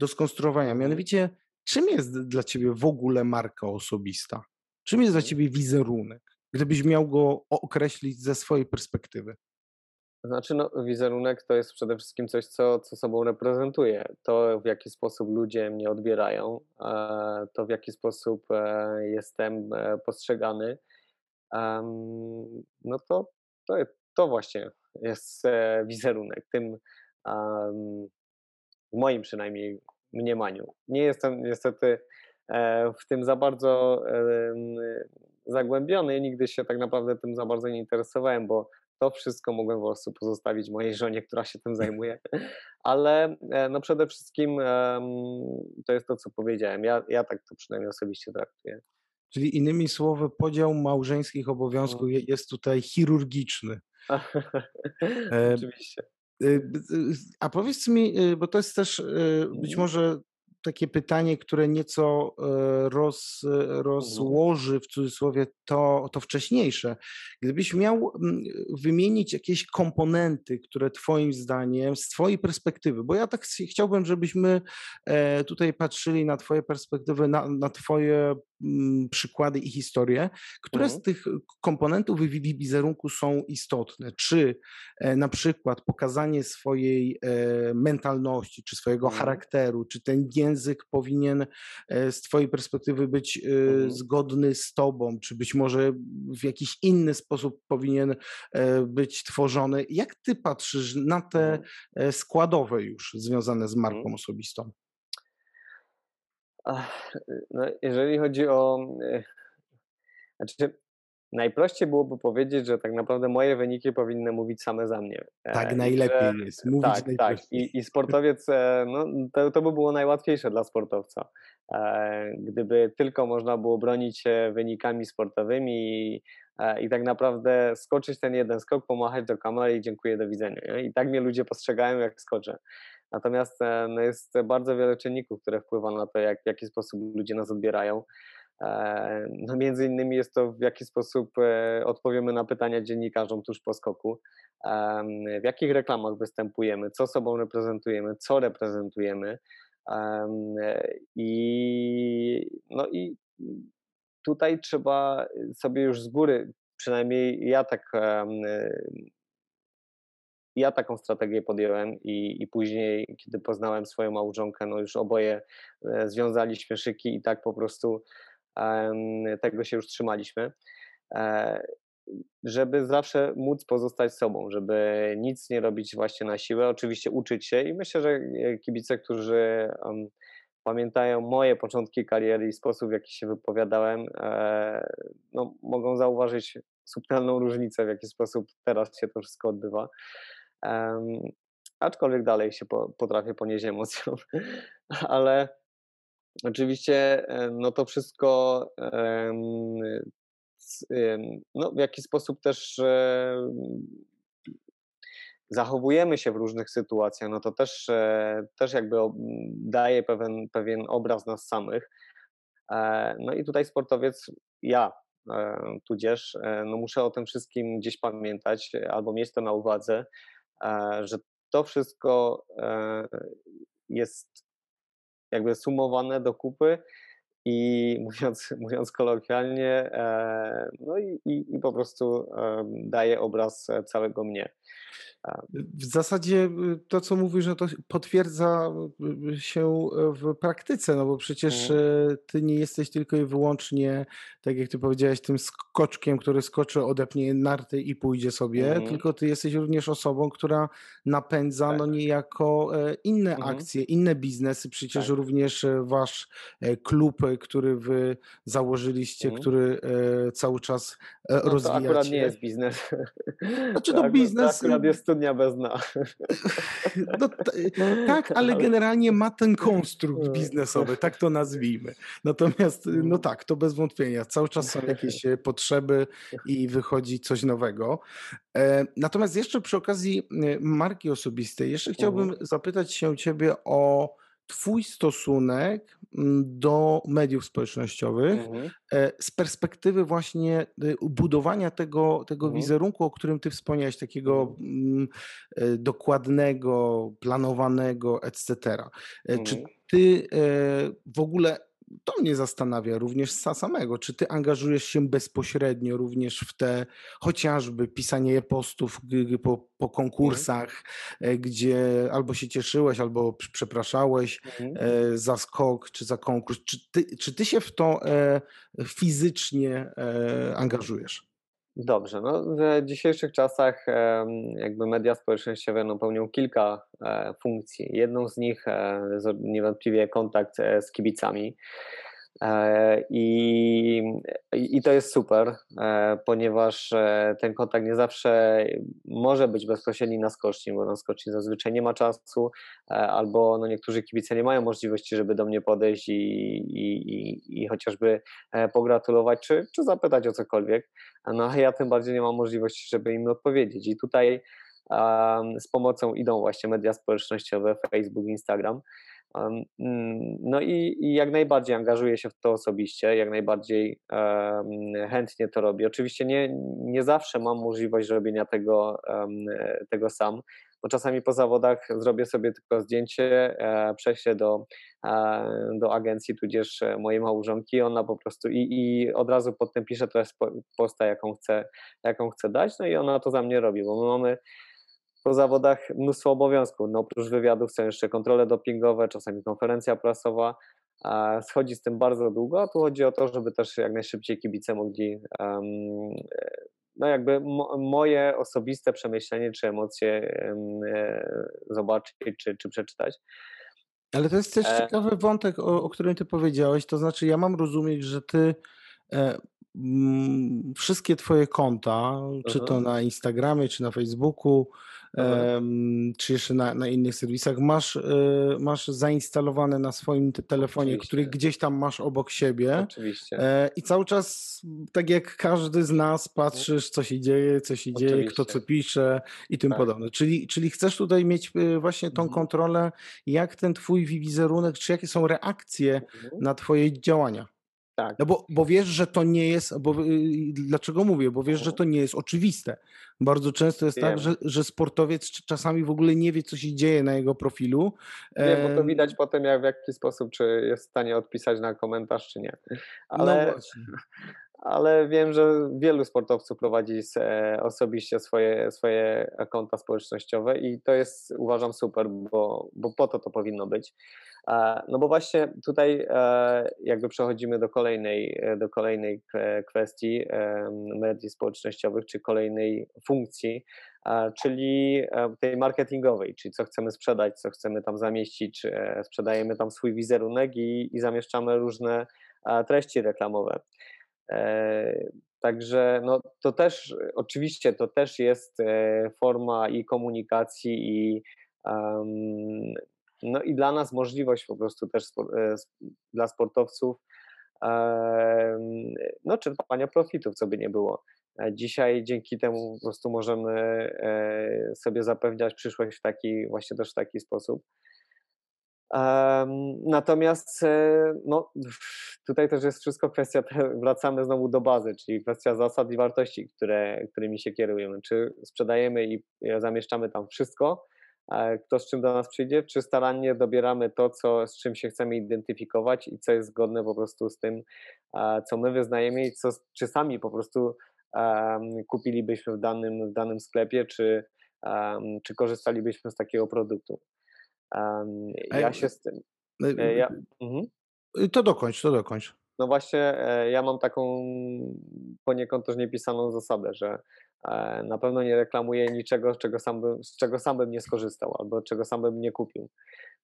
do skonstruowania. Mianowicie, czym jest dla ciebie w ogóle marka osobista? Czym jest dla Mhm. ciebie wizerunek? Gdybyś miał go określić ze swojej perspektywy. Znaczy, no, wizerunek to jest przede wszystkim coś, co, co sobą reprezentuje. To, w jaki sposób ludzie mnie odbierają, e, to, w jaki sposób e, jestem e, postrzegany, no to, to, to właśnie jest wizerunek. Tym, w moim przynajmniej mniemaniu. Nie jestem niestety e, w tym za bardzo zagłębiony, nigdy się tak naprawdę tym za bardzo nie interesowałem, bo to wszystko mogłem po prostu pozostawić mojej żonie, która się tym zajmuje. Ale e, no przede wszystkim to jest to, co powiedziałem. Ja, ja tak to przynajmniej osobiście traktuję. Czyli innymi słowy, podział małżeńskich obowiązków mhm. jest tutaj chirurgiczny. Oczywiście. A powiedz mi, bo to jest też być mhm. może takie pytanie, które nieco e, roz, mhm. rozłoży w cudzysłowie to, to wcześniejsze. Gdybyś miał mm, wymienić jakieś komponenty, które Twoim zdaniem, z Twojej perspektywy, bo ja tak chciałbym, żebyśmy e, tutaj patrzyli na Twoje perspektywy, na, na Twoje przykłady i historie, które mhm. z tych komponentów wizerunku są istotne. Czy e, na przykład pokazanie swojej mentalności, czy swojego mhm. charakteru, czy ten język powinien z Twojej perspektywy być mhm. zgodny z Tobą, czy być może w jakiś inny sposób powinien e, być tworzony. Jak ty patrzysz na te mhm. e, składowe już związane z marką mhm. No, jeżeli chodzi o. E, znaczy, najprościej byłoby powiedzieć, że tak naprawdę moje wyniki powinny mówić same za mnie. Tak, najlepiej że, jest. Mówić tak, tak. I, I, sportowiec, no, to, to by było najłatwiejsze dla sportowca. E, gdyby tylko można było bronić się wynikami sportowymi i, e, i tak naprawdę skoczyć ten jeden skok, pomachać do kamery i dziękuję, do widzenia. Nie? I tak mnie ludzie postrzegają, jak skoczę. Natomiast e, jest bardzo wiele czynników, które wpływają na to, jak, w jaki sposób ludzie nas odbierają. No między innymi jest to, w jaki sposób odpowiemy na pytania dziennikarzom tuż po skoku, w jakich reklamach występujemy, co sobą reprezentujemy, co reprezentujemy, i, no i tutaj trzeba sobie już z góry, przynajmniej ja tak ja taką strategię podjąłem i, i później, kiedy poznałem swoją małżonkę, no już oboje e, związaliśmy szyki i tak po prostu tego się już trzymaliśmy. E, żeby zawsze móc pozostać sobą, żeby nic nie robić właśnie na siłę, oczywiście uczyć się i myślę, że e, kibice, którzy um, pamiętają moje początki kariery i sposób, w jaki się wypowiadałem, e, no, mogą zauważyć subtelną różnicę, w jaki sposób teraz się to wszystko odbywa. Um, aczkolwiek dalej się po, potrafię ponieść emocją, ale oczywiście e, no to wszystko no, w jaki sposób też zachowujemy się w różnych sytuacjach, no to też, e, też jakby daje pewien, pewien obraz nas samych. E, no i tutaj sportowiec, ja e, tudzież, no muszę o tym wszystkim gdzieś pamiętać albo mieć to na uwadze, że to wszystko jest jakby sumowane do kupy i mówiąc, mówiąc kolokwialnie, no i, i, i po prostu daje obraz całego mnie. W zasadzie y, to, co mówisz, no to potwierdza y, się w praktyce, no bo przecież mm. ty nie jesteś tylko i wyłącznie, tak jak ty powiedziałeś, tym skoczkiem, który skoczy, odepnie narty i pójdzie sobie, mm. tylko ty jesteś również osobą, która napędza no tak. no niejako e, inne mm. akcje, inne biznesy. Przecież tak. również e, wasz e, który wy założyliście, mhm. który cały czas no, rozwijacie. To akurat nie jest biznes. Znaczy to, to biznes... To akurat jest studnia bez dna. No, tak, ale generalnie ma ten konstrukt biznesowy, tak to nazwijmy. Natomiast, no mm. tak, to bez wątpienia. Cały czas są jakieś e, potrzeby i wychodzi coś nowego. E, natomiast jeszcze przy okazji e, marki osobistej, jeszcze chciałbym mhm. zapytać się ciebie o Twój stosunek mm, do mediów społecznościowych mhm. E, z perspektywy właśnie y, budowania tego, tego mhm. wizerunku, o którym Ty wspomniałeś, takiego mhm. Mm, e, dokładnego, planowanego, etc. E, czy mhm. Ty w ogóle to mnie zastanawia również samego, czy ty angażujesz się bezpośrednio również w te chociażby pisanie postów po, po konkursach, mhm. gdzie albo się cieszyłeś, albo przepraszałeś mhm. E, za skok czy za konkurs. Czy ty, czy ty się w to e, fizycznie angażujesz? Dobrze, no w dzisiejszych czasach jakby media społecznościowe no, pełnią kilka funkcji. Jedną z nich niewątpliwie kontakt z kibicami. E, I, I to jest super, e, ponieważ e, ten kontakt nie zawsze może być bezpośredni na skoczni, bo na skoczni zazwyczaj nie ma czasu, albo no niektórzy kibice nie mają możliwości, żeby do mnie podejść i, i, i, i chociażby pogratulować, czy, czy zapytać o cokolwiek. No a ja tym bardziej nie mam możliwości, żeby im odpowiedzieć. I tutaj z pomocą idą właśnie media społecznościowe, Facebook, Instagram. Mm, no i, i, jak najbardziej angażuję się w to osobiście, jak najbardziej um, chętnie to robię. Oczywiście nie, nie zawsze mam możliwość robienia tego, um, tego sam, bo czasami po zawodach zrobię sobie tylko zdjęcie, e, prześlę do, e, do agencji, tudzież mojej małżonki, ona po prostu i, i od razu potem pisze treść posta, jaką chcę, jaką chcę dać, no i ona to za mnie robi, bo my mamy po zawodach mnóstwo obowiązków. No, oprócz wywiadów są jeszcze kontrole dopingowe, czasami konferencja prasowa. Schodzi z tym bardzo długo, a tu chodzi o to, żeby też jak najszybciej kibice mogli no jakby mo, moje osobiste przemyślenie czy emocje um, zobaczyć czy, czy przeczytać. Ale to jest też e... ciekawy wątek, o, o którym ty powiedziałeś, to znaczy ja mam rozumieć, że ty e, wszystkie twoje konta, czy to na Instagramie, czy na Facebooku, czy jeszcze na, na innych serwisach, masz, e, masz zainstalowane na swoim telefonie, Oczywiście. który gdzieś tam masz obok siebie. Oczywiście. E, I cały czas, tak jak każdy z nas, patrzysz, co się dzieje, co się dzieje, kto co pisze i tym tak. podobne. Czyli, czyli chcesz tutaj mieć e, właśnie tą mhm. kontrolę, jak ten twój wizerunek, czy jakie są reakcje mhm. na twoje działania. Tak. No bo, bo wiesz, że to nie jest, bo y, dlaczego mówię? Bo wiesz, że to nie jest oczywiste. Bardzo często jest tak, Wiem. tak, że, że sportowiec czasami w ogóle nie wie, co się dzieje na jego profilu. Wiem, bo to widać potem, jak w jaki sposób, czy jest w stanie odpisać na komentarz, czy nie. No ale, no właśnie. ale wiem, że wielu sportowców prowadzi osobiście swoje, swoje konta społecznościowe i to jest uważam super, bo, bo po to to powinno być. E, no bo właśnie tutaj e, jakby przechodzimy do kolejnej, e, do kolejnej kwestii mediów społecznościowych, czy kolejnej funkcji, czyli tej marketingowej, czyli co chcemy sprzedać, co chcemy tam zamieścić, sprzedajemy tam swój wizerunek i, i zamieszczamy różne treści reklamowe. Także no, to też, oczywiście, to też jest forma i komunikacji, i um, no i dla nas możliwość po prostu też e, dla sportowców no, czerpania profitów, co by nie było. E, dzisiaj dzięki temu po prostu możemy e, sobie zapewniać przyszłość w taki, właśnie też w taki sposób. Natomiast no, tutaj też jest wszystko kwestia, wracamy znowu do bazy, czyli kwestia zasad i wartości, które, którymi się kierujemy. Czy sprzedajemy i zamieszczamy tam wszystko, kto z czym do nas przyjdzie, czy starannie dobieramy to, co, z czym się chcemy identyfikować i co jest zgodne po prostu z tym, co my wyznajemy i co, czy sami po prostu kupilibyśmy w danym, w danym sklepie, czy, czy korzystalibyśmy z takiego produktu. Ja się z tym. No e, ja, mhm. To dokończ, to dokończ. No właśnie, e, ja mam taką poniekąd też niepisaną zasadę, że E, na pewno nie reklamuję niczego, z czego sam bym, z czego sam bym nie skorzystał albo czego sam bym nie kupił,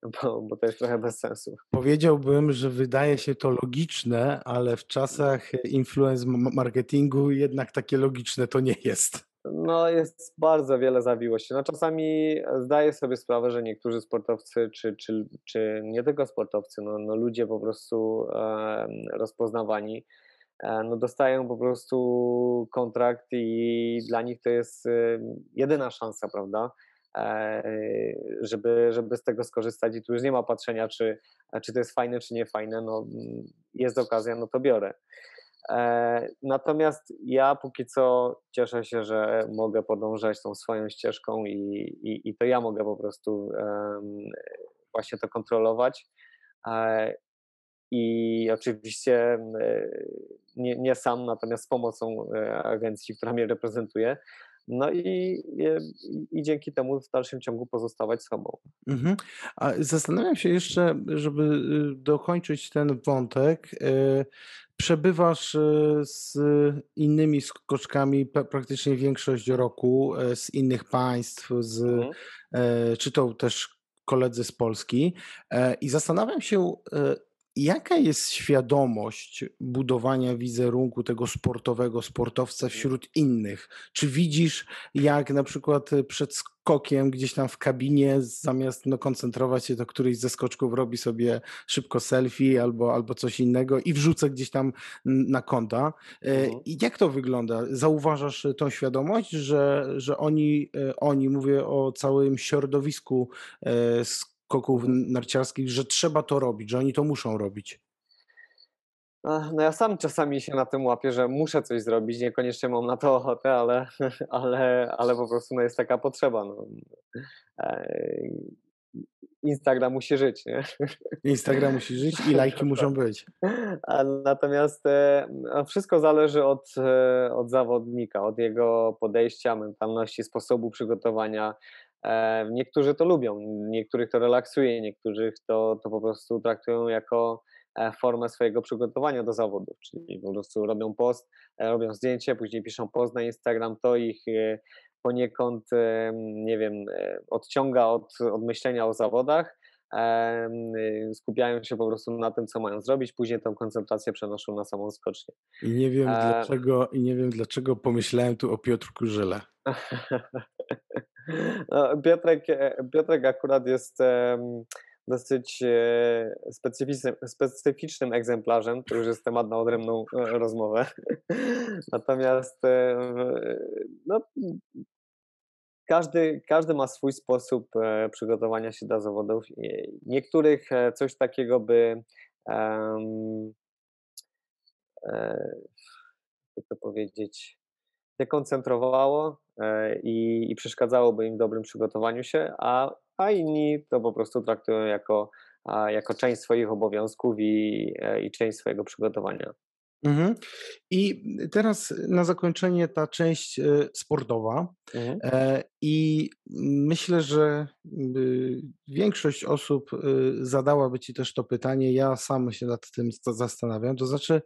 bo, bo to jest trochę bez sensu. Powiedziałbym, że wydaje się to logiczne, ale w czasach influence marketingu jednak takie logiczne to nie jest. No, jest bardzo wiele zawiłości. No, czasami zdaję sobie sprawę, że niektórzy sportowcy, czy, czy, czy nie tylko sportowcy, no, no ludzie po prostu e, rozpoznawani, E, no dostają po prostu kontrakt i dla nich to jest jedyna szansa, prawda? E, żeby, żeby z tego skorzystać i tu już nie ma patrzenia, czy, czy to jest fajne, czy nie fajne, no jest okazja, no to biorę. E, natomiast ja póki co cieszę się, że mogę podążać tą swoją ścieżką i, i, i to ja mogę po prostu właśnie to kontrolować. I oczywiście nie, nie sam, natomiast z pomocą e, agencji, która mnie reprezentuje. No i, i, i, dzięki temu w dalszym ciągu pozostawać sobą. Mhm. A zastanawiam się jeszcze, żeby y, dokończyć ten wątek. Przebywasz z innymi skoczkami praktycznie większość roku, z innych państw, z, mhm. czy to też koledzy z Polski. I zastanawiam się, Jaka jest świadomość budowania wizerunku tego sportowego sportowca Mhm. wśród innych? Czy widzisz, jak na przykład y, przed skokiem gdzieś tam w kabinie, zamiast no, koncentrować się, to któryś ze skoczków robi sobie szybko selfie albo, albo coś innego i wrzuca gdzieś tam na konta. E, Mhm. I jak to wygląda? Zauważasz y, tą świadomość, że, że oni, y, oni, mówię o całym środowisku e, skoków Mhm. narciarskich, że trzeba to robić, że oni to muszą robić? No ja sam czasami się na tym łapię, że muszę coś zrobić, niekoniecznie mam na to ochotę, ale ale ale po prostu, no, jest taka potrzeba, no. Eee, Instagram musi żyć, nie? Instagram musi żyć i lajki muszą być. Natomiast, e, wszystko zależy od, e, od zawodnika, od jego podejścia, mentalności, sposobu przygotowania. Niektórzy to lubią, niektórych to relaksuje, niektórych to to po prostu traktują jako, e, formę swojego przygotowania do zawodów, czyli po prostu robią post, e, robią zdjęcie, później piszą post na Instagram, to ich, e, poniekąd, nie wiem, odciąga od od myślenia o zawodach. Y, skupiają się po prostu na tym, co mają zrobić, później tą koncentrację przenoszą na samą skocznię. I nie wiem E dlaczego i nie wiem dlaczego pomyślałem tu o Piotrku Żyle. No, Piotrek, e, Piotrek akurat jest dosyć e, specyficznym, specyficznym egzemplarzem, to już jest temat na odrębną e, rozmowę. Natomiast no, każdy, każdy ma swój sposób e, przygotowania się do zawodów. Niektórych e, coś takiego by e, jak to powiedzieć, dekoncentrowało i, i przeszkadzałoby im w dobrym przygotowaniu się, a, a inni to po prostu traktują jako, jako część swoich obowiązków i, i część swojego przygotowania. Mhm. I teraz na zakończenie ta część e, sportowa. Mhm. E, I myślę, że y, większość osób y, zadałaby ci też to pytanie. Ja sam się nad tym sta- zastanawiam. To znaczy,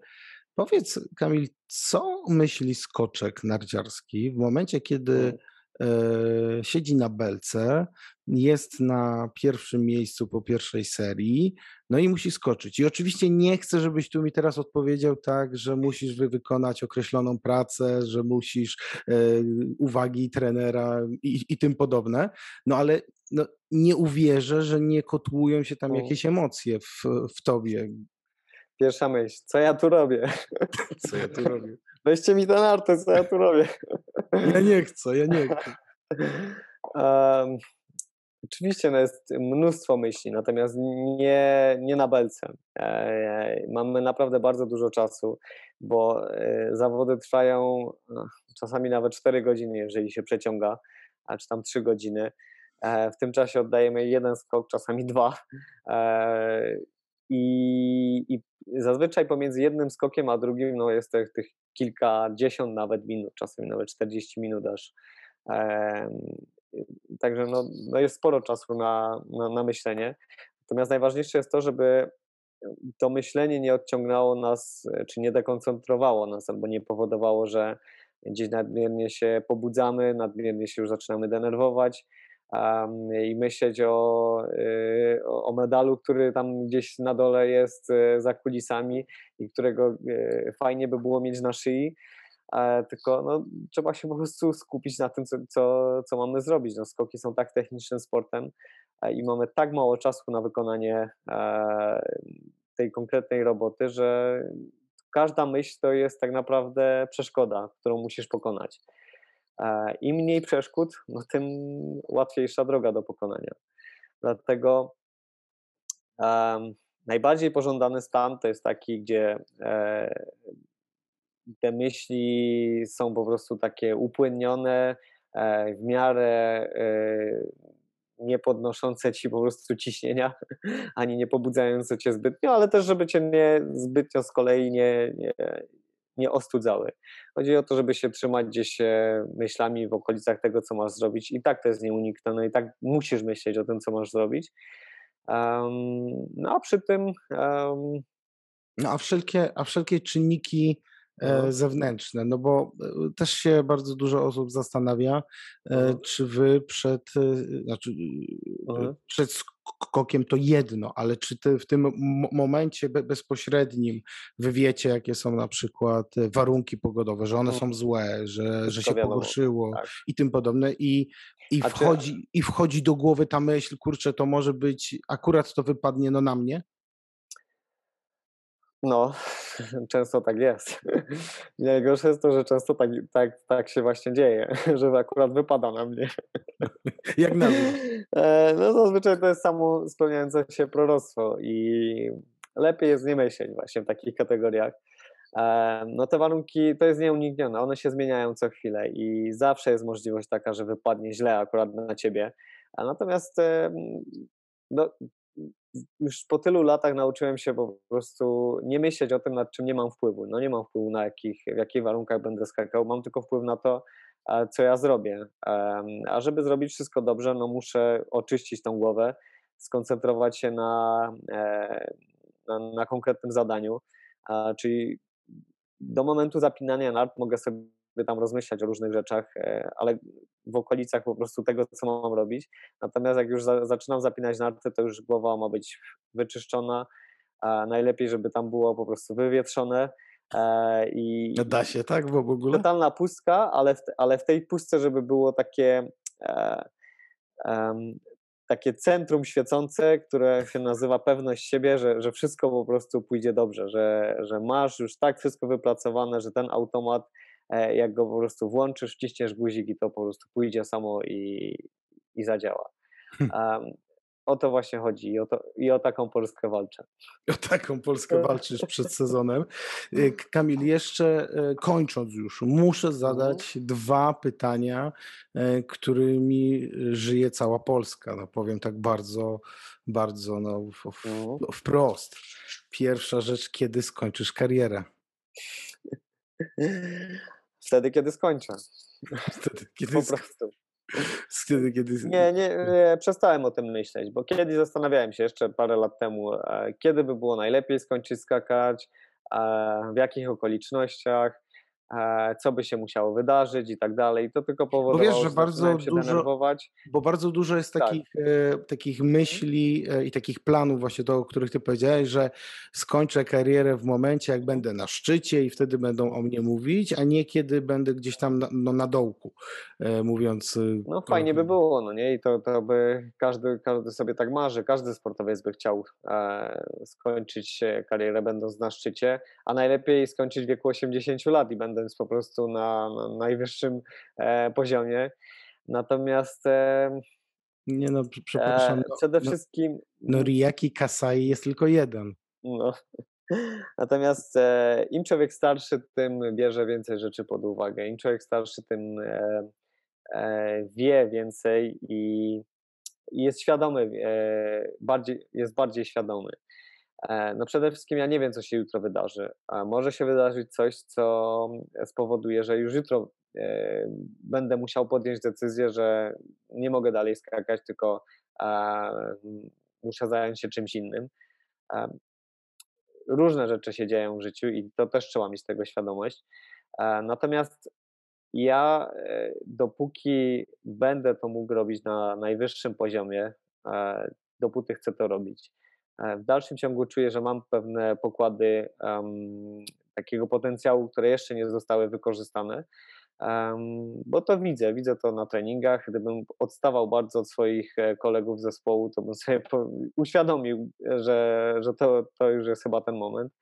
powiedz, Kamil, co myśli skoczek narciarski w momencie, kiedy Mhm. Siedzi na belce, jest na pierwszym miejscu po pierwszej serii, no i musi skoczyć. I oczywiście nie chcę, żebyś tu mi teraz odpowiedział tak, że musisz wy wykonać określoną pracę, że musisz e, uwagi trenera i, i tym podobne, no ale no, nie uwierzę, że nie kotłują się tam Mhm. jakieś emocje w, w tobie. Pierwsza myśl, co ja tu robię? Co ja tu robię? Weźcie mi tę nartę, co ja tu robię? Ja nie chcę, ja nie chcę. Em, oczywiście no jest mnóstwo myśli, natomiast nie, nie na belce. E, mamy naprawdę bardzo dużo czasu, bo e, zawody trwają no, czasami nawet 4 godziny, jeżeli się przeciąga, a czy tam 3 godziny. E, w tym czasie oddajemy jeden skok, czasami dwa. E, i, I zazwyczaj pomiędzy jednym skokiem a drugim no jest tych, tych kilkadziesiąt nawet minut, czasami nawet 40 minut aż. Em, Także no, no jest sporo czasu na, na, na myślenie. Natomiast najważniejsze jest to, żeby to myślenie nie odciągnęło nas, e, czy nie dekoncentrowało nas, albo nie powodowało, że gdzieś nadmiernie się pobudzamy, nadmiernie się już zaczynamy denerwować i myśleć o, y, o o medalu, który tam gdzieś na dole jest y, za kulisami i którego y, fajnie by było mieć na szyi. E, tylko no, trzeba się po prostu skupić na tym, co, co, co mamy zrobić. No, skoki są tak technicznym sportem e, i mamy tak mało czasu na wykonanie e, tej konkretnej roboty, że każda myśl to jest tak naprawdę przeszkoda, którą musisz pokonać. Im mniej przeszkód, no, tym łatwiejsza droga do pokonania. Dlatego em, najbardziej pożądany stan to jest taki, gdzie e, te myśli są po prostu takie upłynnione, e, w miarę e, nie podnoszące ci po prostu ciśnienia, ani nie pobudzające cię zbytnio, ale też, żeby cię nie zbytnio z kolei nie, nie, nie ostudzały. Chodzi o to, żeby się trzymać gdzieś myślami w okolicach tego, co masz zrobić. I tak to jest nieuniknione, i tak musisz myśleć o tym, co masz zrobić. Em, no a przy tym em, No a wszelkie, a wszelkie czynniki Mhm. zewnętrzne, no bo e, też się bardzo dużo osób zastanawia, Mhm. czy wy przed, znaczy, Mhm. przed skokiem to jedno, ale czy ty w tym momencie bezpośrednim wy wiecie, jakie są na przykład e, warunki pogodowe, że one są złe, że, że się wiadomo, pogorszyło tak. i tym podobne i, i, wchodzi, czy... i wchodzi do głowy ta myśl, kurczę, to może być, akurat to wypadnie no na mnie? No, często tak jest. Najgorsze jest to, że często tak, tak, tak się właśnie dzieje, że akurat wypada na mnie. Jak na mnie? No zazwyczaj to jest samo spełniające się proroctwo i lepiej jest nie myśleć właśnie w takich kategoriach. E, no te warunki to jest nieuniknione, one się zmieniają co chwilę i zawsze jest możliwość taka, że wypadnie źle akurat na ciebie. Natomiast no, już po tylu latach nauczyłem się po prostu nie myśleć o tym, nad czym nie mam wpływu. No nie mam wpływu na jakich, w jakich warunkach będę skakał, mam tylko wpływ na to, co ja zrobię. A żeby zrobić wszystko dobrze, no muszę oczyścić tą głowę, skoncentrować się na, e, na, na konkretnym zadaniu, czyli do momentu zapinania nart mogę sobie tam rozmyślać o różnych rzeczach, e, ale w okolicach po prostu tego, co mam robić. Natomiast jak już za, zaczynam zapinać narty, to już głowa ma być wyczyszczona. A najlepiej, żeby tam było po prostu wywietrzone. E, I, no da się, tak? Bo w ogóle? Totalna pustka, ale w, ale w tej pustce, żeby było takie e, takie centrum świecące, które się nazywa pewność siebie, że, że wszystko po prostu pójdzie dobrze, że, że masz już tak wszystko wypracowane, że ten automat jak go po prostu włączysz, wciśniesz guzik i to po prostu pójdzie samo i, i zadziała. Um, o to właśnie chodzi i o, to, i o taką Polskę walczę. O taką Polskę walczysz przed sezonem. E, Kamil, jeszcze e, kończąc już, muszę mhm. zadać dwa pytania, którymi żyje cała Polska. No powiem tak bardzo, bardzo no, mhm. wprost. Pierwsza rzecz, kiedy skończysz karierę? Wtedy, kiedy skończę. Wtedy, kiedy po prostu. Wtedy, kiedy... Nie, nie, nie, przestałem o tym myśleć, bo kiedyś zastanawiałem się jeszcze parę lat temu, e, kiedy by było najlepiej skończyć skakać, e, w jakich okolicznościach. E, co by się musiało wydarzyć i tak dalej. To tylko powodowało, bo wiesz, że bardzo się dużo, denerwować. Bo bardzo dużo jest tak. takich, e, takich myśli e, i takich planów właśnie to, o których ty powiedziałeś, że skończę karierę w momencie, jak będę na szczycie i wtedy będą o mnie mówić, a nie kiedy będę gdzieś tam na, no, na dołku, e, mówiąc. E, no fajnie by było, no nie? I to, to by każdy, każdy sobie tak marzy, każdy sportowiec by chciał e, skończyć karierę będąc na szczycie, a najlepiej skończyć w wieku 80 lat i będę będąc po prostu na, na najwyższym e, poziomie. Natomiast e, nie no, przepraszam. E, no, przede no, wszystkim. No, no Riaki Kasai jest tylko jeden. No. Natomiast e, im człowiek starszy, tym bierze więcej rzeczy pod uwagę. Im człowiek starszy, tym e, e, wie więcej i, i jest świadomy, bardziej, jest bardziej świadomy. E, no przede wszystkim ja nie wiem, co się jutro wydarzy. Może się wydarzyć coś, co spowoduje, że już jutro e, będę musiał podjąć decyzję, że nie mogę dalej skakać, tylko muszę zająć się czymś innym. Różne rzeczy się dzieją w życiu i to też trzeba mieć tego świadomość. E, natomiast ja, dopóki będę to mógł robić na najwyższym poziomie, dopóty chcę to robić. E, w dalszym ciągu czuję, że mam pewne pokłady um, takiego potencjału, które jeszcze nie zostały wykorzystane, um, bo to widzę, widzę to na treningach. Gdybym odstawał bardzo od swoich e, kolegów z zespołu, to bym sobie uświadomił, że, że to, to już jest chyba ten moment.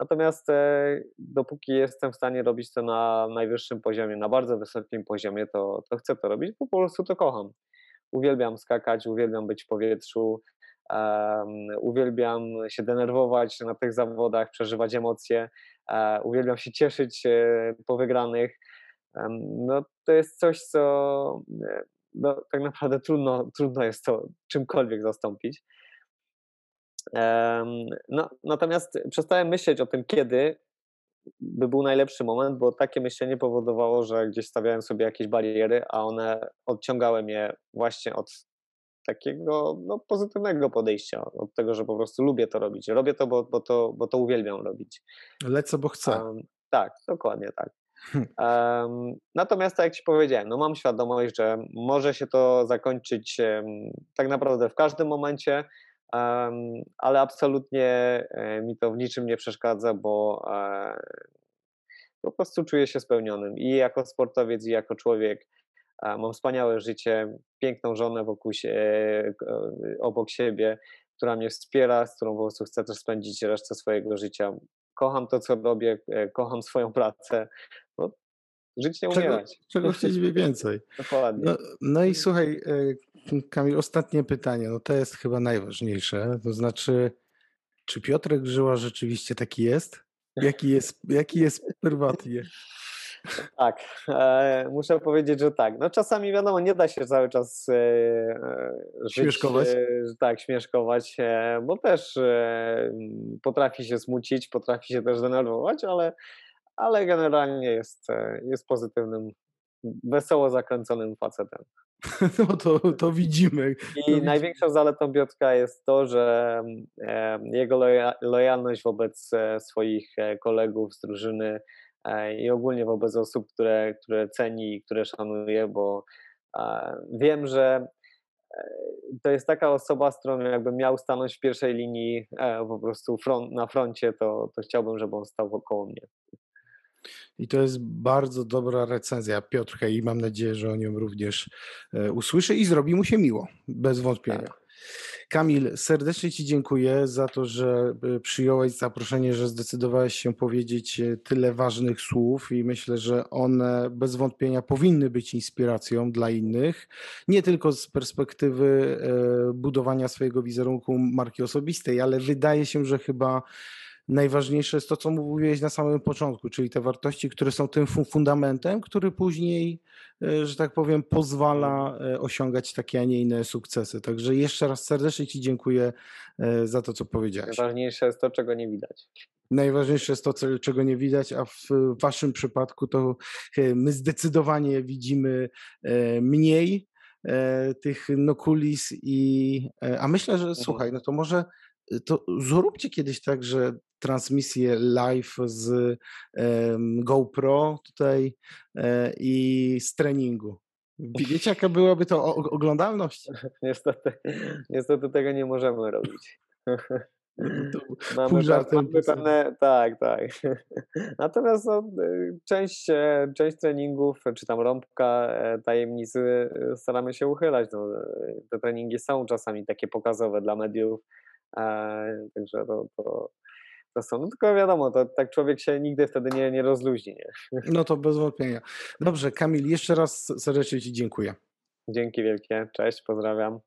Natomiast e, dopóki jestem w stanie robić to na najwyższym poziomie, na bardzo wysokim poziomie, to, to chcę to robić, bo po prostu to kocham. Uwielbiam skakać, uwielbiam być w powietrzu, uwielbiam się denerwować na tych zawodach, przeżywać emocje, e, uwielbiam się cieszyć e, po wygranych. No, to jest coś, co e, no, tak naprawdę trudno, trudno jest to czymkolwiek zastąpić. No, natomiast przestałem myśleć o tym, kiedy by był najlepszy moment, bo takie myślenie powodowało, że gdzieś stawiałem sobie jakieś bariery, a one odciągały mnie właśnie od takiego no, pozytywnego podejścia, od tego, że po prostu lubię to robić. Robię to, bo, bo, to, bo to uwielbiam robić. Lecę, bo chcę. Um, tak, dokładnie tak. Um, natomiast tak jak ci powiedziałem, no mam świadomość, że może się to zakończyć um, tak naprawdę w każdym momencie, ale absolutnie e, mi to w niczym nie przeszkadza, bo e, po prostu czuję się spełnionym i jako sportowiec, i jako człowiek. Mam wspaniałe życie, piękną żonę wokół się, e, obok siebie, która mnie wspiera, z którą po prostu chcę też spędzić resztę swojego życia. Kocham to, co robię, kocham swoją pracę. No, żyć nie umierać. Czego, czego chcieliby więcej. Dokładnie. No, no i słuchaj, e, Kamil, ostatnie pytanie. No to jest chyba najważniejsze. To znaczy, czy Piotrek Żyła rzeczywiście taki jest? Jaki jest, jaki jest prywatnie? Tak, e, muszę powiedzieć, że tak. No czasami wiadomo, nie da się cały czas e, e żyć, śmieszkować. E, tak, śmieszkować, e, bo też e, potrafi się smucić, potrafi się też denerwować, ale, ale generalnie jest, jest pozytywnym, wesoło zakręconym facetem. No to, to widzimy. I to największą widzimy. zaletą Piotrka jest to, że jego lojalność wobec swoich kolegów z drużyny i ogólnie wobec osób, które, które ceni i które szanuje, bo wiem, że e, to jest taka osoba, z którą jakbym miał stanąć w pierwszej linii e, po prostu front, na froncie, to, to chciałbym, żeby on stał wokoło mnie. I to jest bardzo dobra recenzja Piotrka i mam nadzieję, że o nią również e, usłyszy i zrobi mu się miło, bez wątpienia. Tak. Kamil, serdecznie Ci dziękuję za to, że e, przyjąłeś zaproszenie, że zdecydowałeś się powiedzieć e, tyle ważnych słów i myślę, że one bez wątpienia powinny być inspiracją dla innych, nie tylko z perspektywy budowania swojego wizerunku marki osobistej, ale wydaje się, że chyba najważniejsze jest to, co mówiłeś na samym początku, czyli te wartości, które są tym fundamentem, który później, e, że tak powiem, pozwala e, osiągać takie, a nie inne sukcesy. Także jeszcze raz serdecznie Ci dziękuję e, za to, co powiedziałeś. Najważniejsze jest to, czego nie widać. Najważniejsze jest to, czego nie widać, a w Waszym przypadku to my zdecydowanie widzimy mniej tych nokulis i a myślę, że mhm. słuchaj, no to może to zróbcie kiedyś tak, że transmisję live z GoPro tutaj e, i z treningu. Wiecie, jaka byłaby to oglądalność? Niestety, niestety tego nie możemy robić. Mamy, żartem, mamy pewne, tak, tak. Natomiast no, część, e, część treningów, czy tam rąbka e, tajemnicy staramy się uchylać. No, te treningi są czasami takie pokazowe dla mediów, także to, to to są. No tylko wiadomo, to tak człowiek się nigdy wtedy nie, nie rozluźni. Nie? No to bez wątpienia. Dobrze, Kamil, jeszcze raz serdecznie Ci dziękuję. Dzięki wielkie, cześć, pozdrawiam.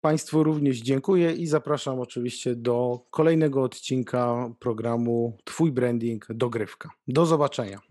Państwu również dziękuję i zapraszam oczywiście do kolejnego odcinka programu Twój branding dogrywka. Do zobaczenia.